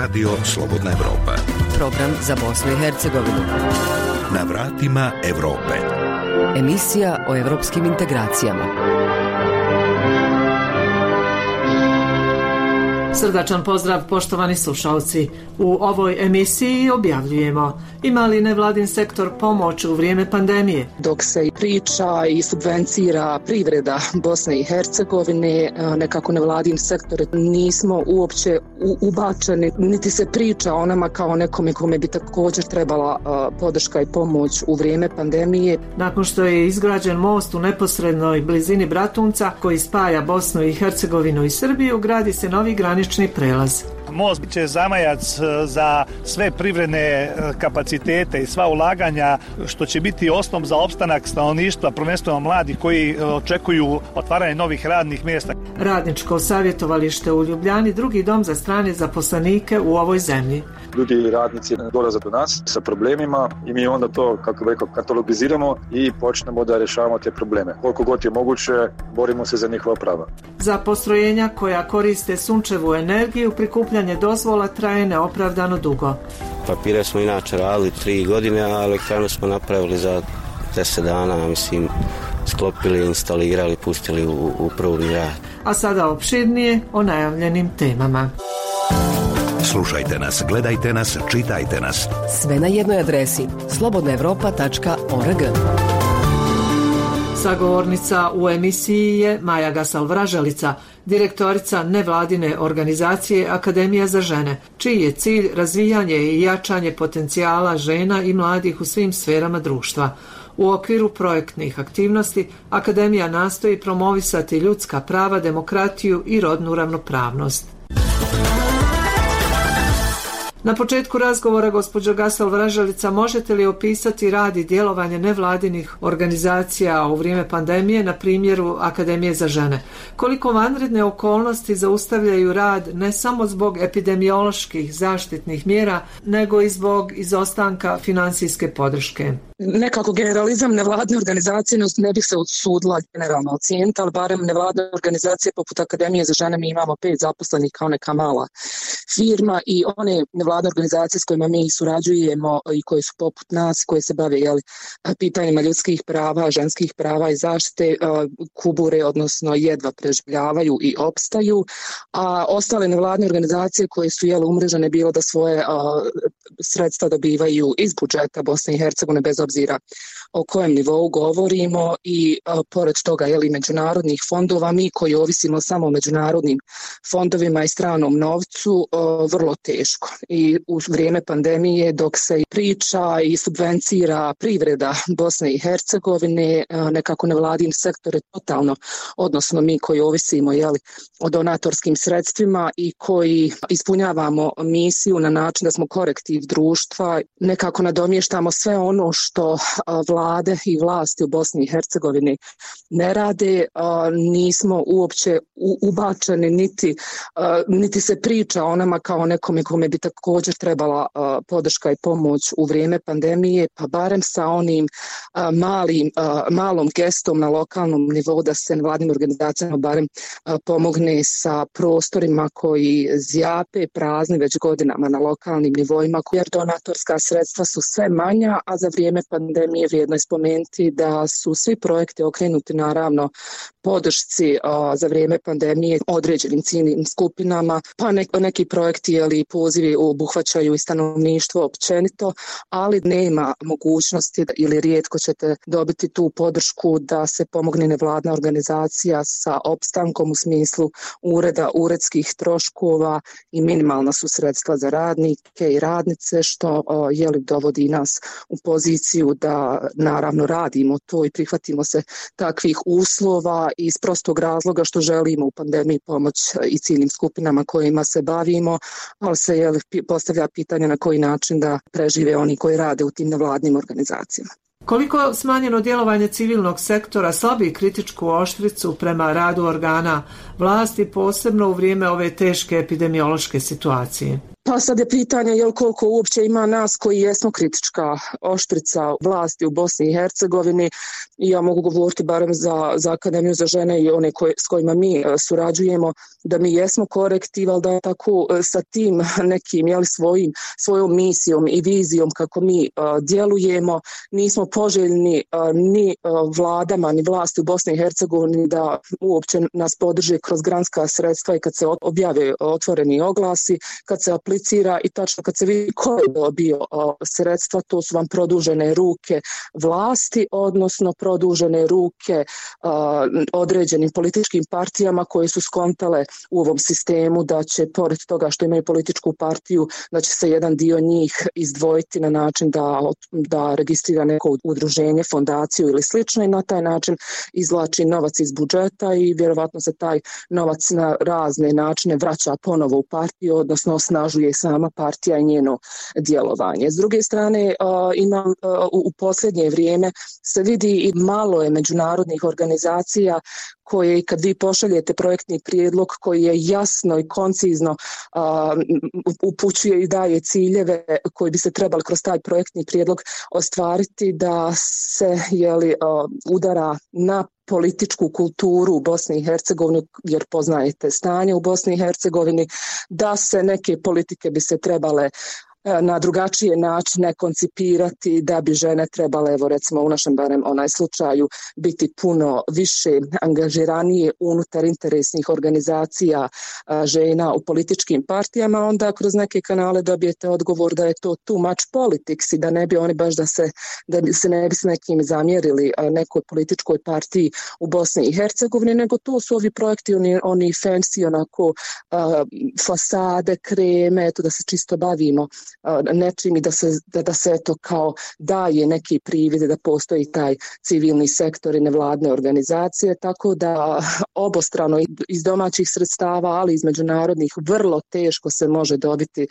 Radio Slobodna Evropa. Program za Bosnu i Hercegovinu. Na vratima Evrope. Emisija o evropskim integracijama. Srdačan pozdrav poštovani slušalci. U ovoj emisiji objavljujemo ima li nevladin sektor pomoć u vrijeme pandemije? Dok se priča i subvencira privreda Bosne i Hercegovine, nekako nevladin sektor nismo uopće ubačeni, niti se priča o nama kao nekome kome bi također trebala podrška i pomoć u vrijeme pandemije. Nakon što je izgrađen most u neposrednoj blizini Bratunca koji spaja Bosnu i Hercegovinu i Srbiju, gradi se novi granični prelaz. Most će zamajac e, za sve privredne e, kapacitete i sva ulaganja što će biti osnov za opstanak stanovništva, prvenstveno mladih koji e, očekuju otvaranje novih radnih mjesta. Radničko savjetovalište u Ljubljani, drugi dom za strane zaposlenike u ovoj zemlji. Ljudi i radnici dolaze do nas sa problemima i mi onda to, kako rekao, katalogiziramo i počnemo da rješavamo te probleme. Koliko god je moguće, borimo se za njihova prava. Za postrojenja koja koriste sunčevu energiju, prikupljanje dozvola traje neopravdano dugo. Papire smo inače radili tri godine, a elektranu smo napravili za deset dana, mislim, sklopili, instalirali, pustili u, u prvni rad. A sada opširnije o najavljenim temama. Slušajte nas, gledajte nas, čitajte nas. Sve na jednoj adresi slobodnaevropa.org. Sagovornica u emisiji je Maja Gasal Vražalica, direktorica nevladine organizacije Akademija za žene, čiji je cilj razvijanje i jačanje potencijala žena i mladih u svim sferama društva. U okviru projektnih aktivnosti Akademija nastoji promovisati ljudska prava, demokratiju i rodnu ravnopravnost. Na početku razgovora, gospođo Gasal Vražalica, možete li opisati rad i djelovanje nevladinih organizacija u vrijeme pandemije na primjeru Akademije za žene? Koliko vanredne okolnosti zaustavljaju rad ne samo zbog epidemioloških zaštitnih mjera, nego i zbog izostanka financijske podrške? Nekako generalizam nevladne organizacije ne bih se odsudila generalno ocijeniti, ali barem nevladne organizacije poput Akademije za žene mi imamo pet zaposlenih kao neka mala firma i one nevladne organizacije s kojima mi surađujemo i koje su poput nas, koje se bave jeli, pitanjima ljudskih prava, ženskih prava i zaštite, kubure, odnosno jedva preživljavaju i opstaju, a ostale nevladne organizacije koje su jeli, umrežene bilo da svoje sredstva dobivaju iz budžeta Bosne i Hercegovine bez obzira o kojem nivou govorimo i pored toga je li međunarodnih fondova mi koji ovisimo samo o međunarodnim fondovima i stranom novcu vrlo teško. I u vrijeme pandemije dok se priča i subvencira privreda Bosne i Hercegovine a, nekako nevladin sektor je totalno odnosno mi koji ovisimo je li o donatorskim sredstvima i koji ispunjavamo misiju na način da smo korektiv društva. Nekako nadomještamo sve ono što vlade i vlasti u Bosni i Hercegovini ne rade, nismo uopće ubačeni niti, niti se priča o nama kao nekome kome bi također trebala podrška i pomoć u vrijeme pandemije, pa barem sa onim malim, malom gestom na lokalnom nivou da se vladim organizacijama barem pomogne sa prostorima koji zjape prazni već godinama na lokalnim nivoima, jer donatorska sredstva su sve manja, a za vrijeme pandemije vrijedno je spomenuti da su svi projekti okrenuti naravno podršci za vrijeme pandemije određenim ciljnim skupinama, pa ne, neki projekti ili pozivi obuhvaćaju i stanovništvo općenito, ali nema mogućnosti ili rijetko ćete dobiti tu podršku da se pomogne nevladna organizacija sa opstankom u smislu ureda, uredskih troškova i minimalna su sredstva za radnike i radnice, što je li dovodi nas u poziciju da naravno radimo to i prihvatimo se takvih uslova iz prostog razloga što želimo u pandemiji pomoć i ciljnim skupinama kojima se bavimo, ali se je postavlja pitanje na koji način da prežive oni koji rade u tim nevladnim organizacijama. Koliko smanjeno djelovanje civilnog sektora slabi kritičku oštricu prema radu organa vlasti posebno u vrijeme ove teške epidemiološke situacije? Pa sad je pitanje jel koliko uopće ima nas koji jesmo kritička oštrica vlasti u Bosni i Hercegovini? Ja mogu govoriti barem za, za Akademiju za žene i one koje, s kojima mi e, surađujemo da mi jesmo korektiv, ali da tako e, sa tim nekim jeli, svojim, svojom misijom i vizijom kako mi uh, djelujemo. Nismo poželjni uh, ni uh, vladama ni vlasti u Bosni i Hercegovini da uopće nas podrže kroz granska sredstva i kad se objave otvoreni oglasi, kad se aplicira i tačno kad se vidi ko je dobio sredstva, to su vam produžene ruke vlasti, odnosno produžene ruke određenim političkim partijama koje su skontale u ovom sistemu da će, pored toga što imaju političku partiju, da će se jedan dio njih izdvojiti na način da, da registrira neko udruženje, fondaciju ili slično i na taj način izlači novac iz budžeta i vjerovatno se taj novac na razne načine vraća ponovo u partiju, odnosno osnažuje sama partija i njeno djelovanje. S druge strane, imam u posljednje vrijeme se vidi i malo je međunarodnih organizacija koje kad vi pošaljete projektni prijedlog koji je jasno i koncizno upućuje i daje ciljeve koji bi se trebali kroz taj projektni prijedlog ostvariti da se jeli, udara na političku kulturu u Bosni i Hercegovini, jer poznajete stanje u Bosni i Hercegovini, da se neke politike bi se trebale na drugačije načine koncipirati da bi žene trebale, evo recimo u našem barem onaj slučaju, biti puno više angažiranije unutar interesnih organizacija e, žena u političkim partijama, onda kroz neke kanale dobijete odgovor da je to too much politics i da ne bi oni baš da se, da bi se ne bi s nekim zamjerili e, nekoj političkoj partiji u Bosni i Hercegovini, nego to su ovi projekti, oni, oni fancy, onako fasade, kreme, eto da se čisto bavimo nečim i da se, da, da se eto kao daje neki privide da postoji taj civilni sektor i nevladne organizacije, tako da obostrano iz domaćih sredstava, ali iz međunarodnih, vrlo teško se može dobiti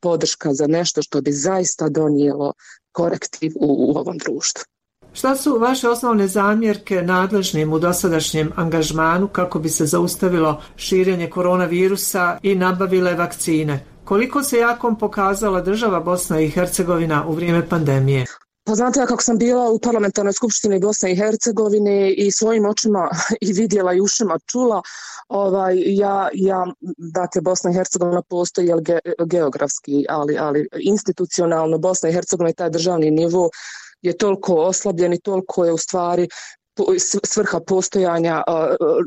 podrška za nešto što bi zaista donijelo korektiv u, u ovom društvu. Šta su vaše osnovne zamjerke nadležnim u dosadašnjem angažmanu kako bi se zaustavilo širenje koronavirusa i nabavile vakcine? Koliko se jakom pokazala država Bosna i Hercegovina u vrijeme pandemije? Pa znate, ja kako sam bila u parlamentarnoj skupštini Bosne i Hercegovine i svojim očima i vidjela i ušima čula, ovaj, ja, ja, dakle, Bosna i Hercegovina postoji jel, ge, geografski, ali, ali institucionalno Bosna i Hercegovina i taj državni nivo je toliko oslabljen i toliko je u stvari svrha postojanja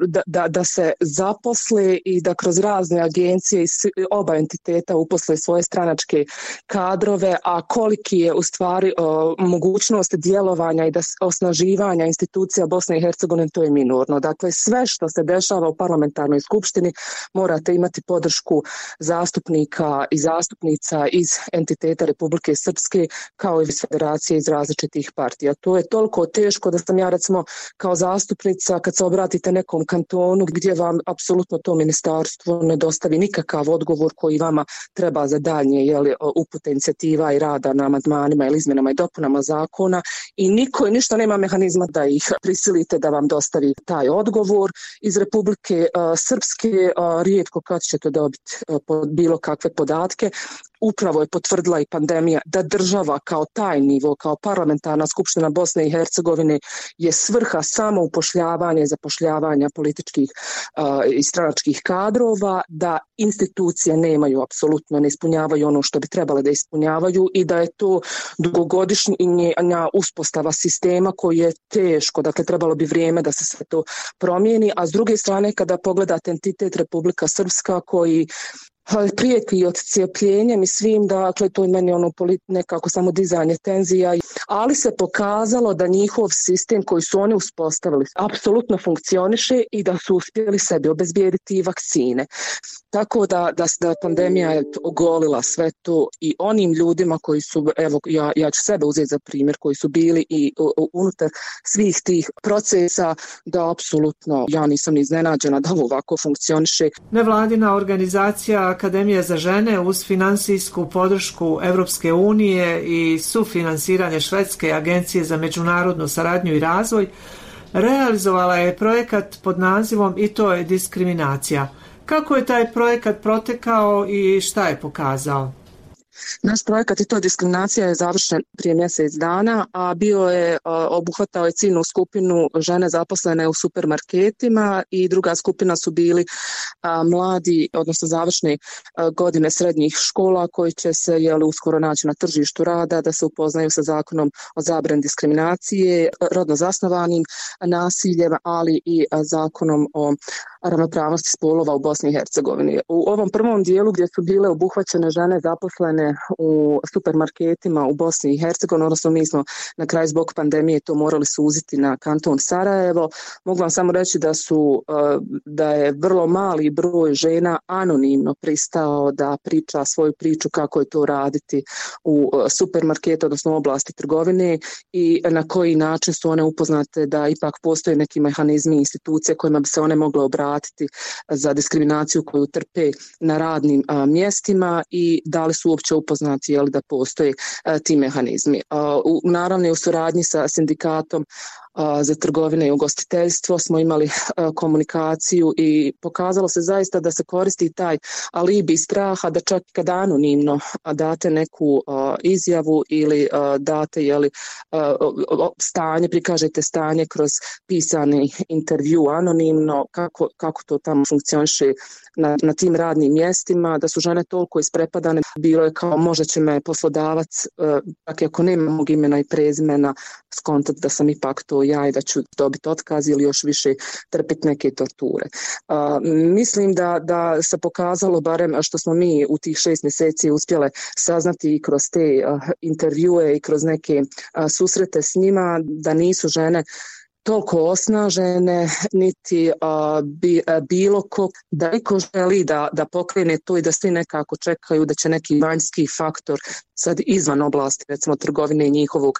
da, da, da se zaposle i da kroz razne agencije i oba entiteta uposle svoje stranačke kadrove, a koliki je u stvari mogućnost djelovanja i da osnaživanja institucija Bosne i Hercegovine, to je minorno. Dakle, sve što se dešava u parlamentarnoj skupštini morate imati podršku zastupnika i zastupnica iz entiteta Republike Srpske kao i iz federacije iz različitih partija. To je toliko teško da sam ja recimo kao zastupnica kad se obratite nekom kantonu gdje vam apsolutno to ministarstvo ne dostavi nikakav odgovor koji vama treba za daljnje jeli, upute inicijativa i rada na amadmanima ili izmenama i dopunama zakona i niko i ništa nema mehanizma da ih prisilite da vam dostavi taj odgovor. Iz Republike Srpske rijetko kad ćete dobiti bilo kakve podatke, upravo je potvrdila i pandemija da država kao taj nivo, kao parlamentarna skupština Bosne i Hercegovine je svrha samo upošljavanja i zapošljavanja političkih i stranačkih kadrova, da institucije nemaju apsolutno, ne ispunjavaju ono što bi trebale da ispunjavaju i da je to dugogodišnja uspostava sistema koji je teško, dakle trebalo bi vrijeme da se sve to promijeni, a s druge strane kada pogledate entitet Republika Srpska koji prijeti od cijepljenjem i svim, dakle to je meni ono nekako samo dizanje tenzija, ali se pokazalo da njihov sistem koji su oni uspostavili apsolutno funkcioniše i da su uspjeli sebi obezbijediti vakcine. Tako da, da, da pandemija je ogolila sve to i onim ljudima koji su, evo ja, ja ću sebe uzeti za primjer, koji su bili i unutar svih tih procesa, da apsolutno ja nisam iznenađena da ovako funkcioniše. Nevladina organizacija Akademija za žene uz finansijsku podršku Evropske unije i sufinansiranje Švedske agencije za međunarodnu saradnju i razvoj realizovala je projekat pod nazivom I to je diskriminacija – Kako je taj projekat protekao i šta je pokazao? Naš projekat i to diskriminacija je završen prije mjesec dana, a bio je obuhvatao je ciljnu skupinu žene zaposlene u supermarketima i druga skupina su bili mladi, odnosno završne godine srednjih škola koji će se jeli, uskoro naći na tržištu rada, da se upoznaju sa zakonom o zabrani diskriminacije, rodno zasnovanim nasiljem, ali i zakonom o ravnopravnosti spolova u Bosni i Hercegovini. U ovom prvom dijelu gdje su bile obuhvaćene žene zaposlene u supermarketima u Bosni i Hercegovini, odnosno mi smo na kraju zbog pandemije to morali suziti na kanton Sarajevo. Mogu vam samo reći da su e, da je vrlo mali broj žena anonimno pristao da priča svoju priču kako je to raditi u e, supermarketu, odnosno oblasti trgovine i na koji način su one upoznate da ipak postoje neki mehanizmi institucije kojima bi se one mogle obratiti za diskriminaciju koju trpe na radnim mjestima i da li su uopće upoznati jel, da postoje ti mehanizmi. Naravno u suradnji sa sindikatom za trgovine i ugostiteljstvo smo imali komunikaciju i pokazalo se zaista da se koristi taj alibi straha da čak kad anonimno date neku izjavu ili date jeli, stanje, prikažete stanje kroz pisani intervju anonimno, kako, kako to tamo funkcioniše na, na tim radnim mjestima, da su žene toliko isprepadane, bilo je kao možda će me poslodavac, čak ako nema mog imena i prezimena, skontat da sam ipak to ja i da ću dobiti otkaz ili još više trpiti neke torture. mislim da, da se pokazalo, barem što smo mi u tih šest mjeseci uspjele saznati i kroz te intervjue i kroz neke susrete s njima, da nisu žene toliko osnažene, niti bi, bilo ko, da niko želi da, da pokrene to i da svi nekako čekaju da će neki vanjski faktor sad izvan oblasti recimo trgovine njihovog,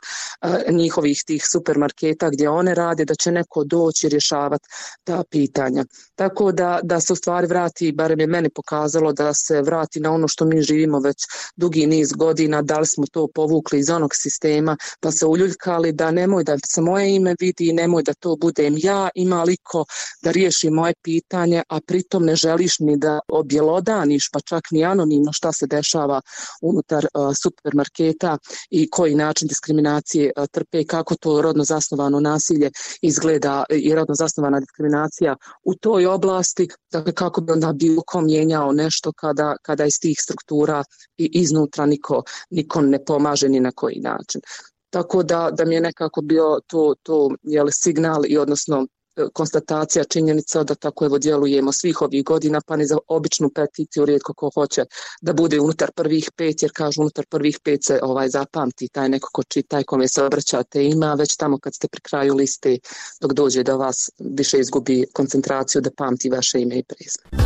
njihovih tih supermarketa gdje one rade, da će neko doći rješavati ta pitanja. Tako da, da se u stvari vrati, barem je meni pokazalo da se vrati na ono što mi živimo već dugi niz godina, da li smo to povukli iz onog sistema pa se uljuljkali da nemoj da se moje ime vidi, nemoj da to budem ja, ima liko da riješi moje pitanje, a pritom ne želiš ni da objelodaniš pa čak ni anonimno šta se dešava unutar supermarketa i koji način diskriminacije e, trpe kako to rodno zasnovano nasilje izgleda i rodno zasnovana diskriminacija u toj oblasti, dakle kako bi onda bilo ko mijenjao nešto kada, kada iz tih struktura i iznutra niko, niko ne pomaže ni na koji način. Tako da, da mi je nekako bio to, to jel, signal i odnosno konstatacija činjenica da tako evo djelujemo svih ovih godina, pa ni za običnu peticiju rijetko ko hoće da bude unutar prvih pet, jer kažu unutar prvih pet se ovaj zapamti taj neko ko čita i kome se obraćate ima, već tamo kad ste pri kraju liste dok dođe da vas više izgubi koncentraciju da pamti vaše ime i prezime.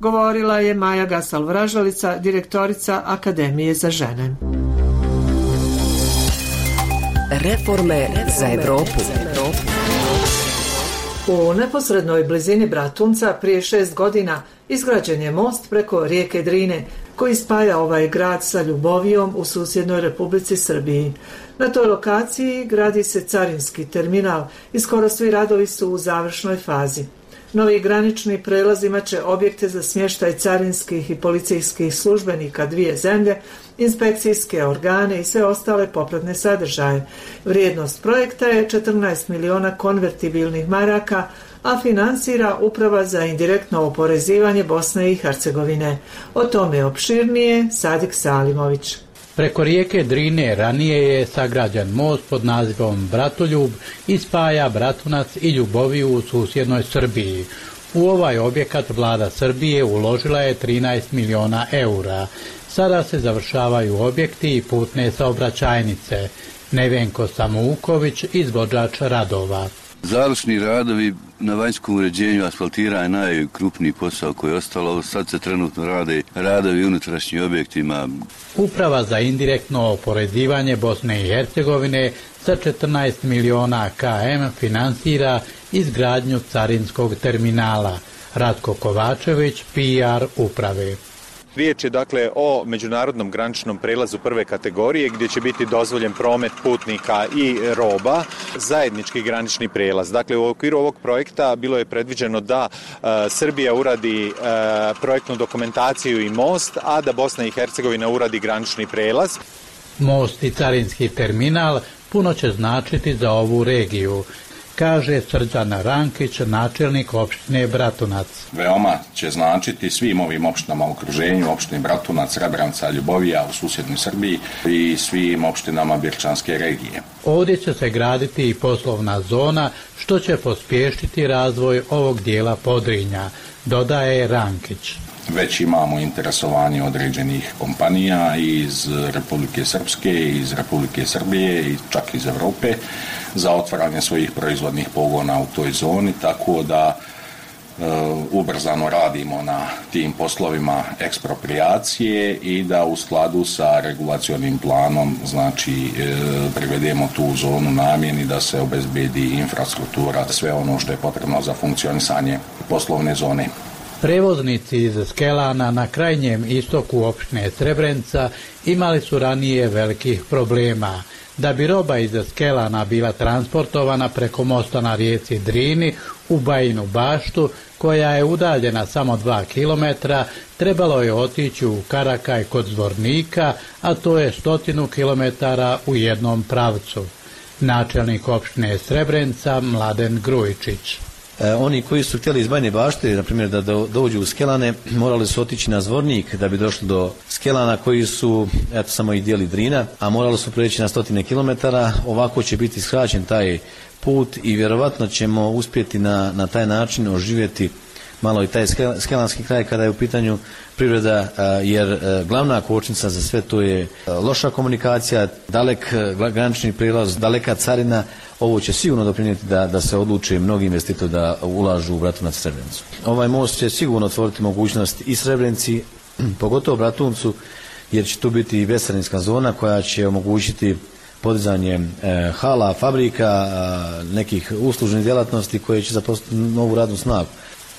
Govorila je Maja Gasal-Vražalica, direktorica Akademije za žene. Reforme za Europu. U neposrednoj blizini Bratunca prije šest godina izgrađen je most preko rijeke Drine koji spaja ovaj grad sa Ljubovijom u susjednoj Republici Srbiji. Na toj lokaciji gradi se carinski terminal i skoro svi radovi su u završnoj fazi. Novi granični prelaz imat će objekte za smještaj carinskih i policijskih službenika dvije zemlje, inspekcijske organe i sve ostale popratne sadržaje. Vrijednost projekta je 14 miliona konvertibilnih maraka, a financira Uprava za indirektno oporezivanje Bosne i Hercegovine. O tome opširnije Sadik Salimović. Preko rijeke Drine ranije je sagrađen most pod nazivom Bratoljub i spaja Bratunac i Ljuboviju u susjednoj Srbiji. U ovaj objekat vlada Srbije uložila je 13 miliona eura. Sada se završavaju objekti i putne saobraćajnice. Nevenko Samouković, izvođač radova. Završni radovi na vanjskom uređenju asfaltira je najkrupniji posao koji je ostalo. Sad se trenutno rade radovi unutrašnjim objektima. Uprava za indirektno oporezivanje Bosne i Hercegovine sa 14 miliona KM finansira izgradnju carinskog terminala. Ratko Kovačević, PR uprave. Riječ je dakle o međunarodnom graničnom prelazu prve kategorije gdje će biti dozvoljen promet putnika i roba, zajednički granični prelaz. Dakle, u okviru ovog projekta bilo je predviđeno da e, Srbija uradi e, projektnu dokumentaciju i most, a da Bosna i Hercegovina uradi granični prelaz. Most i carinski terminal puno će značiti za ovu regiju kaže Srđan Rankić, načelnik opštine Bratunac. Veoma će značiti svim ovim opštinama u okruženju, opštini Bratunac, Srebranca, Ljubovija u susjednoj Srbiji i svim opštinama Birčanske regije. Ovdje će se graditi i poslovna zona, što će pospješiti razvoj ovog dijela Podrinja, dodaje Rankić već imamo interesovanje određenih kompanija iz Republike Srpske, iz Republike Srbije i čak iz Europe za otvaranje svojih proizvodnih pogona u toj zoni, tako da e, ubrzano radimo na tim poslovima ekspropriacije i da u skladu sa regulacionim planom znači e, privedemo tu zonu namjeni da se obezbedi infrastruktura, sve ono što je potrebno za funkcionisanje poslovne zone. Prevoznici iz Skelana na krajnjem istoku opštine Srebrenca imali su ranije velikih problema. Da bi roba iz Skelana bila transportovana preko mosta na rijeci Drini u Bajinu baštu, koja je udaljena samo dva kilometra, trebalo je otići u Karakaj kod Zvornika, a to je stotinu kilometara u jednom pravcu. Načelnik opštine Srebrenca Mladen Grujičić. E, oni koji su htjeli iz Bajne bašte, na primjer da dođu u Skelane, morali su otići na Zvornik da bi došli do Skelana koji su, eto samo i dijeli Drina, a morali su preći na stotine kilometara, ovako će biti skraćen taj put i vjerovatno ćemo uspjeti na, na taj način oživjeti malo i taj skelanski kraj kada je u pitanju privreda, jer glavna kočnica za sve to je loša komunikacija, dalek granični prilaz, daleka carina, ovo će sigurno doprinijeti da, da se odluče mnogi investitori da ulažu u Bratunac Srebrenicu. Ovaj most će sigurno otvoriti mogućnost i Srebrenici, pogotovo Bratuncu, jer će tu biti i veselinska zona koja će omogućiti podizanje e, hala, fabrika, nekih uslužnih djelatnosti koje će zaposliti novu radnu snagu.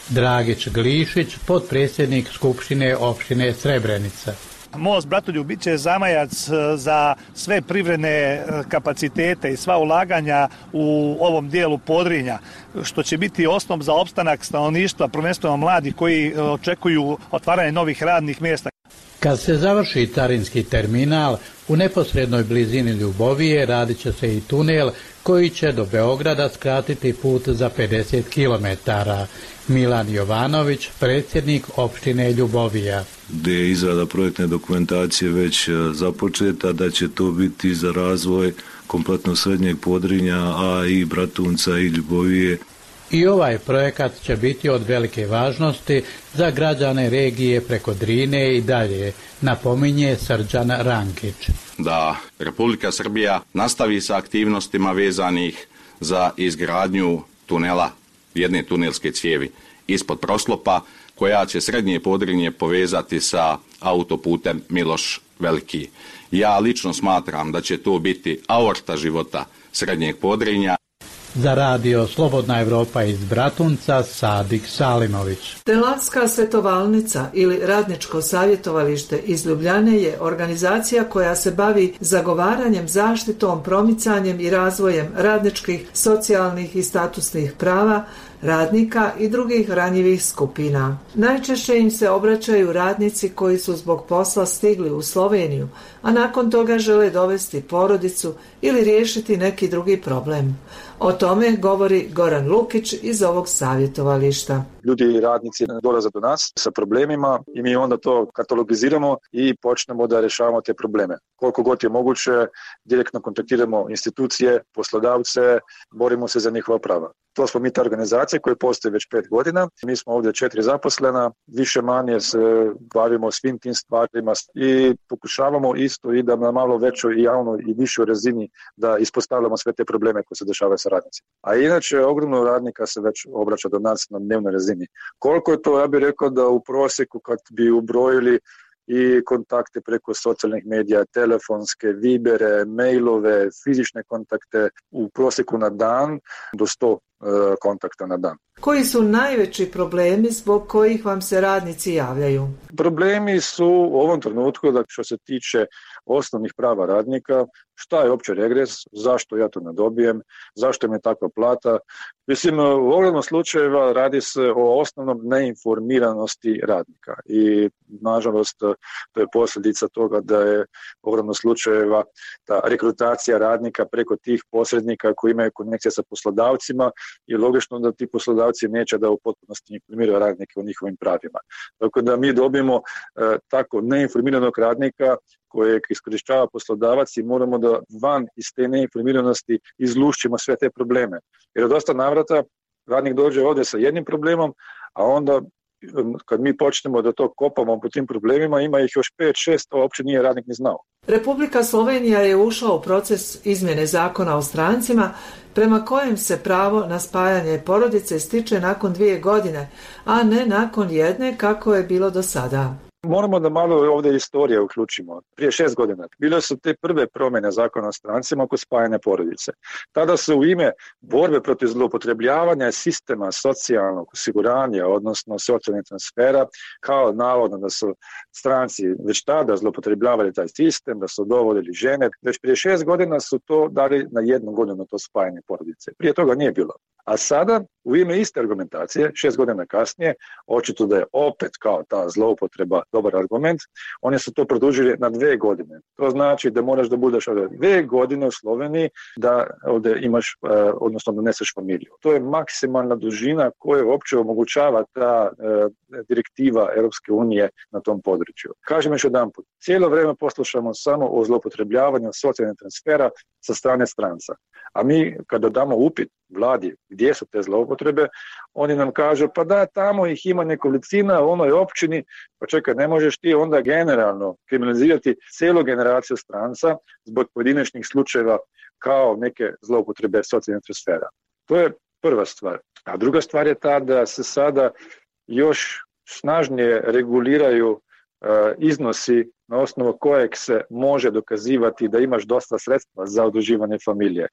Dragić Glišić, potpredsjednik Skupštine opštine Srebrenica. Most Bratoljub bit će zamajac e, za sve privredne e, kapacitete i sva ulaganja u ovom dijelu Podrinja, što će biti osnov za opstanak stanovništva, prvenstveno mladi koji e, očekuju otvaranje novih radnih mjesta. Kad se završi carinski terminal, u neposrednoj blizini Ljubovije radit će se i tunel koji će do Beograda skratiti put za 50 km. Milan Jovanović, predsjednik opštine Ljubovija. Gdje je izrada projektne dokumentacije već e, započeta, da će to biti za razvoj kompletno srednjeg podrinja, a i Bratunca i Ljubovije. I ovaj projekat će biti od velike važnosti za građane regije preko Drine i dalje, napominje Srđan Rankić. Da Republika Srbija nastavi sa aktivnostima vezanih za izgradnju tunela, jedne tunelske cijevi ispod proslopa, koja će srednje podrinje povezati sa autoputem Miloš Veliki. Ja lično smatram da će to biti aorta života srednjeg podrinja. Za radio Slobodna Evropa iz Bratunca, Sadik Salimović. Telavska svetovalnica ili radničko savjetovalište iz Ljubljane je organizacija koja se bavi zagovaranjem, zaštitom, promicanjem i razvojem radničkih, socijalnih i statusnih prava, radnika i drugih ranjivih skupina. Najčešće im se obraćaju radnici koji su zbog posla stigli u Sloveniju, a nakon toga žele dovesti porodicu ili riješiti neki drugi problem. O tome govori Goran Lukić iz ovog savjetovališta. Ljudi i radnici dolaze do nas sa problemima i mi onda to katalogiziramo i počnemo da rješavamo te probleme. Koliko god je moguće, direktno kontaktiramo institucije, poslodavce, borimo se za njihova prava. To smo mi ta organizacija koja postoji već pet godina. Mi smo ovdje četiri zaposlena, više manje se bavimo svim tim stvarima i pokušavamo isto i da na malo većoj i javnoj i višoj razini da ispostavljamo sve te probleme koje se dešavaju sa radnicima. A inače, ogromno radnika se već obraća do nas na dnevnoj razini. Koliko je to, ja bih rekao da u prosjeku kad bi ubrojili i kontakte preko socijalnih medija, telefonske, vibere, mailove, fizične kontakte u prosjeku na dan do 100 kontakta na dan. Koji su najveći problemi zbog kojih vam se radnici javljaju? Problemi su u ovom trenutku da što se tiče osnovnih prava radnika, šta je opće regres, zašto ja to ne dobijem, zašto mi je takva plata. Mislim, u ogromnom slučajeva radi se o osnovnom neinformiranosti radnika i nažalost to je posljedica toga da je u ogromnom slučajeva ta rekrutacija radnika preko tih posrednika koji imaju konekcije sa poslodavcima i logično da ti poslodavci neće da u potpunosti informiraju radnike o njihovim pravima. Tako da mi dobijemo e, tako neinformiranog radnika kojeg iskorištava poslodavac i moramo da van iz te neinformiranosti izlušćimo sve te probleme. Jer od dosta navrata radnik dođe ovdje sa jednim problemom, a onda kad mi počnemo da to kopamo po tim problemima, ima ih još 5-6, a uopće nije radnik ni znao. Republika Slovenija je ušla u proces izmjene zakona o strancima prema kojem se pravo na spajanje porodice stiče nakon dvije godine, a ne nakon jedne kako je bilo do sada. Moramo da malo ovdje istorije uključimo. Prije šest godina bile su te prve promjene zakona o strancima oko spajanja porodice. Tada se u ime borbe protiv zloupotrebljavanja sistema socijalnog osiguranja, odnosno socijalnih transfera, kao navodno da su stranci već tada zloupotrebljavali taj sistem, da su dovodili žene. Već prije šest godina su to dali na jednu godinu to spajanje porodice. Prije toga nije bilo. A sada, u ime iste argumentacije, šest godina kasnije, očito da je opet kao ta zloupotreba dobar argument, oni su to produžili na dve godine. To znači da moraš da budeš dve godine u Sloveniji da ovdje imaš, e, odnosno doneseš familiju. To je maksimalna dužina koja uopće omogućava ta e, direktiva Europske unije na tom području. Kažem još jedan put, cijelo vrijeme poslušamo samo o zloupotrebljavanju socijalnih transfera sa strane stranca. A mi kada damo upit vladi gdje su te zloupotrebe, oni nam kažu pa da tamo ih ima nekolicina u onoj općini, pa čekaj ne možeš ti onda generalno kriminalizirati cijelu generaciju stranca zbog pojedinačnih slučajeva kao neke zloupotrebe socijalnih transfera. To je prva stvar. A druga stvar je ta da se sada još snažnije reguliraju e, iznosi na osnovu kojeg se može dokazivati da imaš dosta sredstva za udruživanje familije.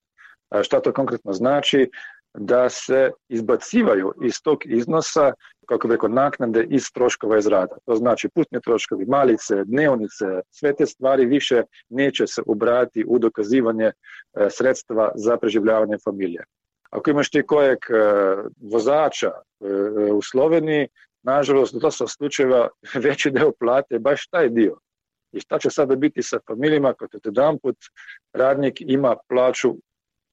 Šta to konkretno znači? Da se izbacivaju iz tog iznosa, kako bi rekao, naknade iz troškova iz rada. To znači putni troškovi, malice, dnevnice, sve te stvari više neće se ubrati u dokazivanje e, sredstva za preživljavanje familije. Ako imaš ti kojeg e, vozača e, u Sloveniji, nažalost, do sa slučajeva veći deo plate baš taj dio. I šta će sada biti sa familijama kad jedan put radnik ima plaću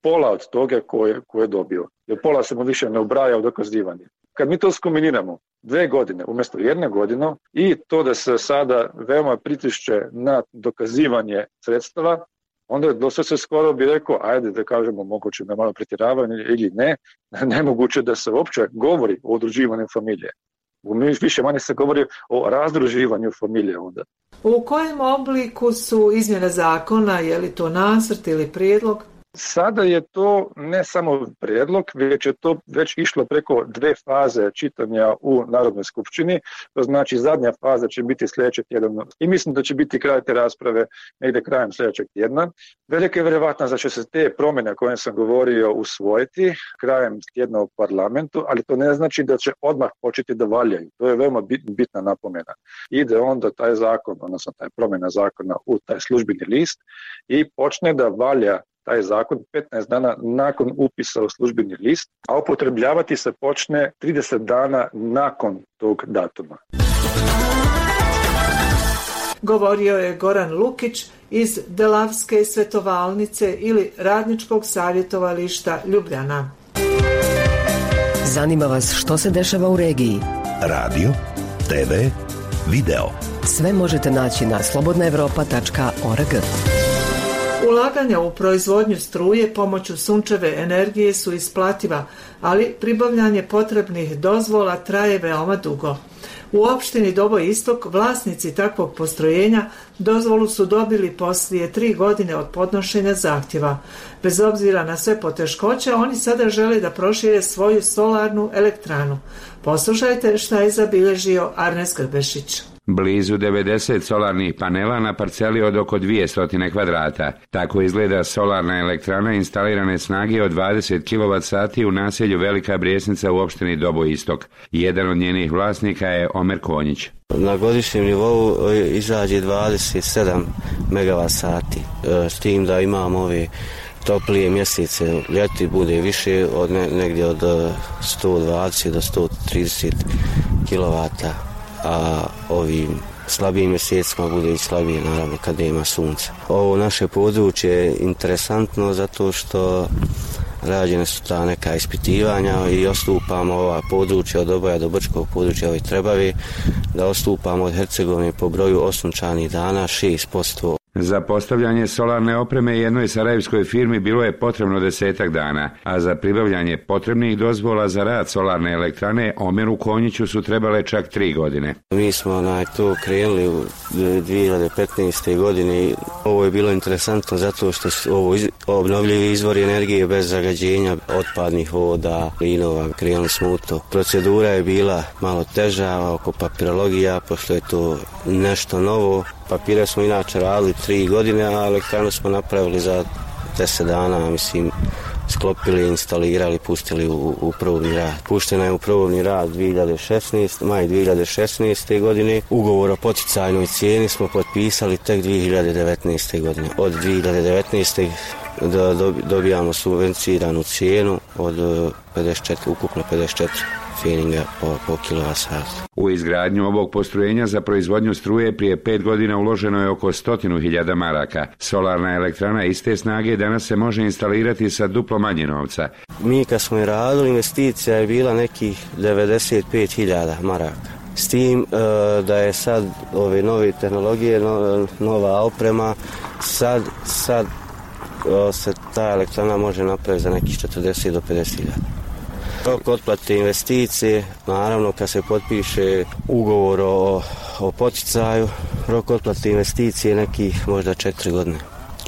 pola od toga koje, koje je dobio. Jer pola se mu više ne ubraja u dokazivanje. Kad mi to skombiniramo, dve godine umjesto jedne godine i to da se sada veoma pritišće na dokazivanje sredstava, onda je dosta se skoro bi rekao, ajde da kažemo moguće da malo pretjeravanje ili ne, nemoguće da se uopće govori o udruživanju familije. Više manje se govori o razdruživanju familije onda. U kojem obliku su izmjene zakona, je li to nasrt ili prijedlog? Sada je to ne samo prijedlog, već je to već išlo preko dve faze čitanja u Narodnoj skupštini. To znači zadnja faza će biti sljedećeg tjedna i mislim da će biti kraj te rasprave negdje krajem sljedećeg tjedna. Velika je vjerovatno da će se te promjene koje sam govorio usvojiti krajem tjedna u parlamentu, ali to ne znači da će odmah početi da valjaju. To je veoma bitna napomena. Ide onda taj zakon, odnosno taj promjena zakona u taj službeni list i počne da valja taj zakon 15 dana nakon upisa u službeni list, a upotrebljavati se počne 30 dana nakon tog datuma. Govorio je Goran Lukić iz Delavske svetovalnice ili Radničkog savjetovališta Ljubljana. Zanima vas što se dešava u regiji? Radio, TV, video. Sve možete naći na slobodnaevropa.org. Ulaganja u proizvodnju struje pomoću sunčeve energije su isplativa, ali pribavljanje potrebnih dozvola traje veoma dugo. U opštini Dobo Istok vlasnici takvog postrojenja dozvolu su dobili poslije tri godine od podnošenja zahtjeva. Bez obzira na sve poteškoće, oni sada žele da prošire svoju solarnu elektranu. Poslušajte šta je zabilježio Arnes Grbešić. Blizu 90 solarnih panela na parceli od oko 200 kvadrata. Tako izgleda solarna elektrana instalirane snage od 20 kWh u naselju Velika Brijesnica u opštini Dobo Istok. Jedan od njenih vlasnika je Omer Konjić. Na godišnjem nivou e, izađe 27 MW sati, s tim da imamo ove toplije mjesece, ljeti bude više od ne, negdje od 120 e, do 130 kW, a ovim slabijim mjesecima bude i slabije naravno kada ima sunca. Ovo naše područje je interesantno zato što rađene su ta neka ispitivanja i ostupamo ova područja od oboja do Brčkog područja ove Trebavi, da ostupamo od Hercegovine po broju osunčanih dana 6% Za postavljanje solarne opreme jednoj sarajevskoj firmi bilo je potrebno desetak dana, a za pribavljanje potrebnih dozvola za rad solarne elektrane Omeru Konjiću su trebale čak tri godine. Mi smo na to krenuli u 2015. godine. Ovo je bilo interesantno zato što su ovo obnovljivi izvori energije bez zagađenja otpadnih voda, linova, krenuli smo u to. Procedura je bila malo teža oko papirologija, pošto je to nešto novo, Papire smo inače radili tri godine, a elektranu smo napravili za deset dana, mislim, sklopili, instalirali, pustili u, u probni rad. Puštena je u probni rad 2016, maj 2016. godine. Ugovor o poticajnoj cijeni smo potpisali tek 2019. godine. Od 2019. da dobijamo subvenciranu cijenu od 54, ukupno 54 feninga po, po. U izgradnju ovog postrojenja za proizvodnju struje prije pet godina uloženo je oko stotinu hiljada maraka. Solarna elektrana iste snage danas se može instalirati sa duplo manje novca. Mi kad smo je radili, investicija je bila nekih 95 hiljada maraka. S tim e, da je sad ove nove tehnologije, no, nova oprema, sad, sad o, se ta elektrana može napraviti za nekih 40 do 50 hiljada. Rok otplate investicije, naravno kad se potpiše ugovor o, o poticaju, rok otplate investicije nekih možda četiri godine.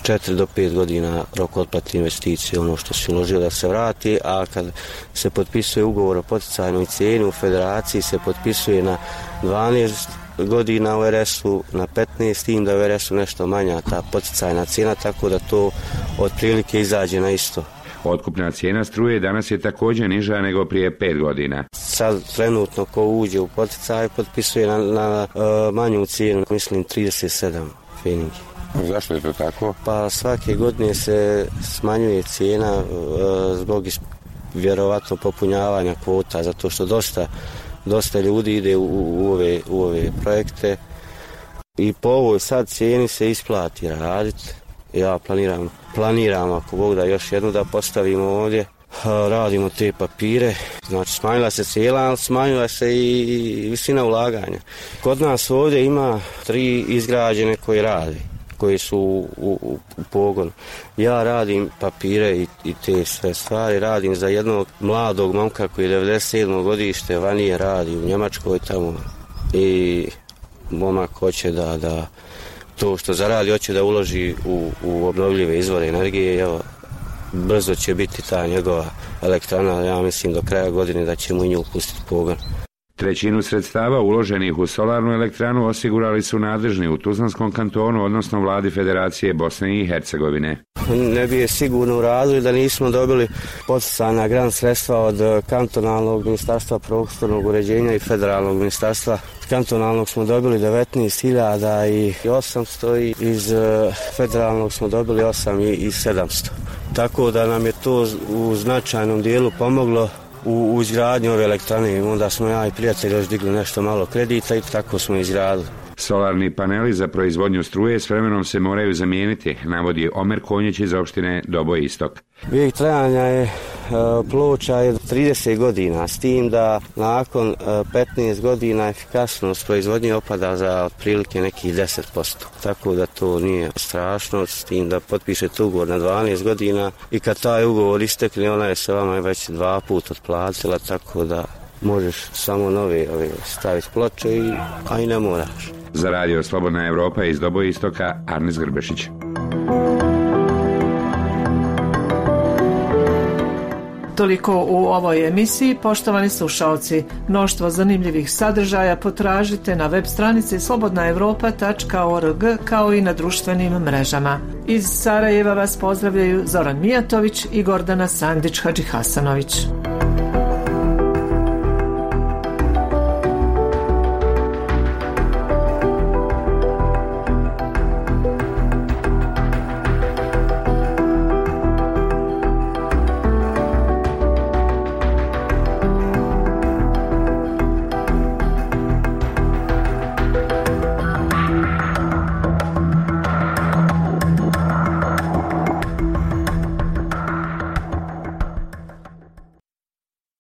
4 do 5 godina rok otplate investicije, ono što si uložio da se vrati, a kad se potpisuje ugovor o poticajnoj cijeni u federaciji se potpisuje na 12 godina u RS-u, na 15 tim da u RS-u nešto manja ta poticajna cijena, tako da to otprilike izađe na isto. Otkupna cijena struje danas je također niža nego prije pet godina. Sad trenutno ko uđe u poticaj potpisuje na, na uh, manju cijenu, mislim 37 feningi. Zašto je to tako? Pa svake godine se smanjuje cijena uh, zbog vjerovatno popunjavanja kvota, zato što dosta, dosta ljudi ide u, u, ove, u ove projekte i po ovoj sad cijeni se isplati raditi ja planiram, planiram ako Bog da još jednu da postavimo ovdje. Radimo te papire. Znači smanjila se cijela ali smanjila se i visina ulaganja. Kod nas ovdje ima tri izgrađene koji rade koji su u, u, u pogonu. Ja radim papire i, i te sve stvari. Radim za jednog mladog momka koji je 97. godište vanije radi u Njemačkoj tamo. I momak hoće da, da to što zaradi hoće da uloži u, u obnovljive izvore energije, evo, brzo će biti ta njegova elektrana, ja mislim do kraja godine da ćemo i nju pustiti pogon. Trećinu sredstava uloženih u solarnu elektranu osigurali su nadležni u Tuzlanskom kantonu, odnosno vladi Federacije Bosne i Hercegovine. Ne bi je sigurno uradili da nismo dobili poticana gran sredstva od kantonalnog ministarstva prostornog uređenja i federalnog ministarstva. Kantonalnog smo dobili 19.800 i iz eh, federalnog smo dobili 8.700. Tako da nam je to u značajnom dijelu pomoglo u, u izgradnju ove elektrane. Onda smo ja i prijatelji još digli nešto malo kredita i tako smo izgradili. Solarni paneli za proizvodnju struje s vremenom se moraju zamijeniti, navodi Omer Konjić iz opštine Dobo Istok. Vijek trajanja je e, ploča je 30 godina, s tim da nakon 15 e, godina efikasnost proizvodnje opada za otprilike nekih 10%. Tako da to nije strašno, s tim da potpišete ugovor na 12 godina i kad taj ugovor istekne, ona je se vama već dva put otplatila, tako da možeš samo nove ove, staviti ploče, i, a i ne moraš. Za radio Slobodna Evropa iz Dobo Istoka, Arnis Grbešić. Toliko u ovoj emisiji, poštovani slušalci. Mnoštvo zanimljivih sadržaja potražite na web stranici slobodnaevropa.org kao i na društvenim mrežama. Iz Sarajeva vas pozdravljaju Zoran Mijatović i Gordana Sandić Hadži Hasanović.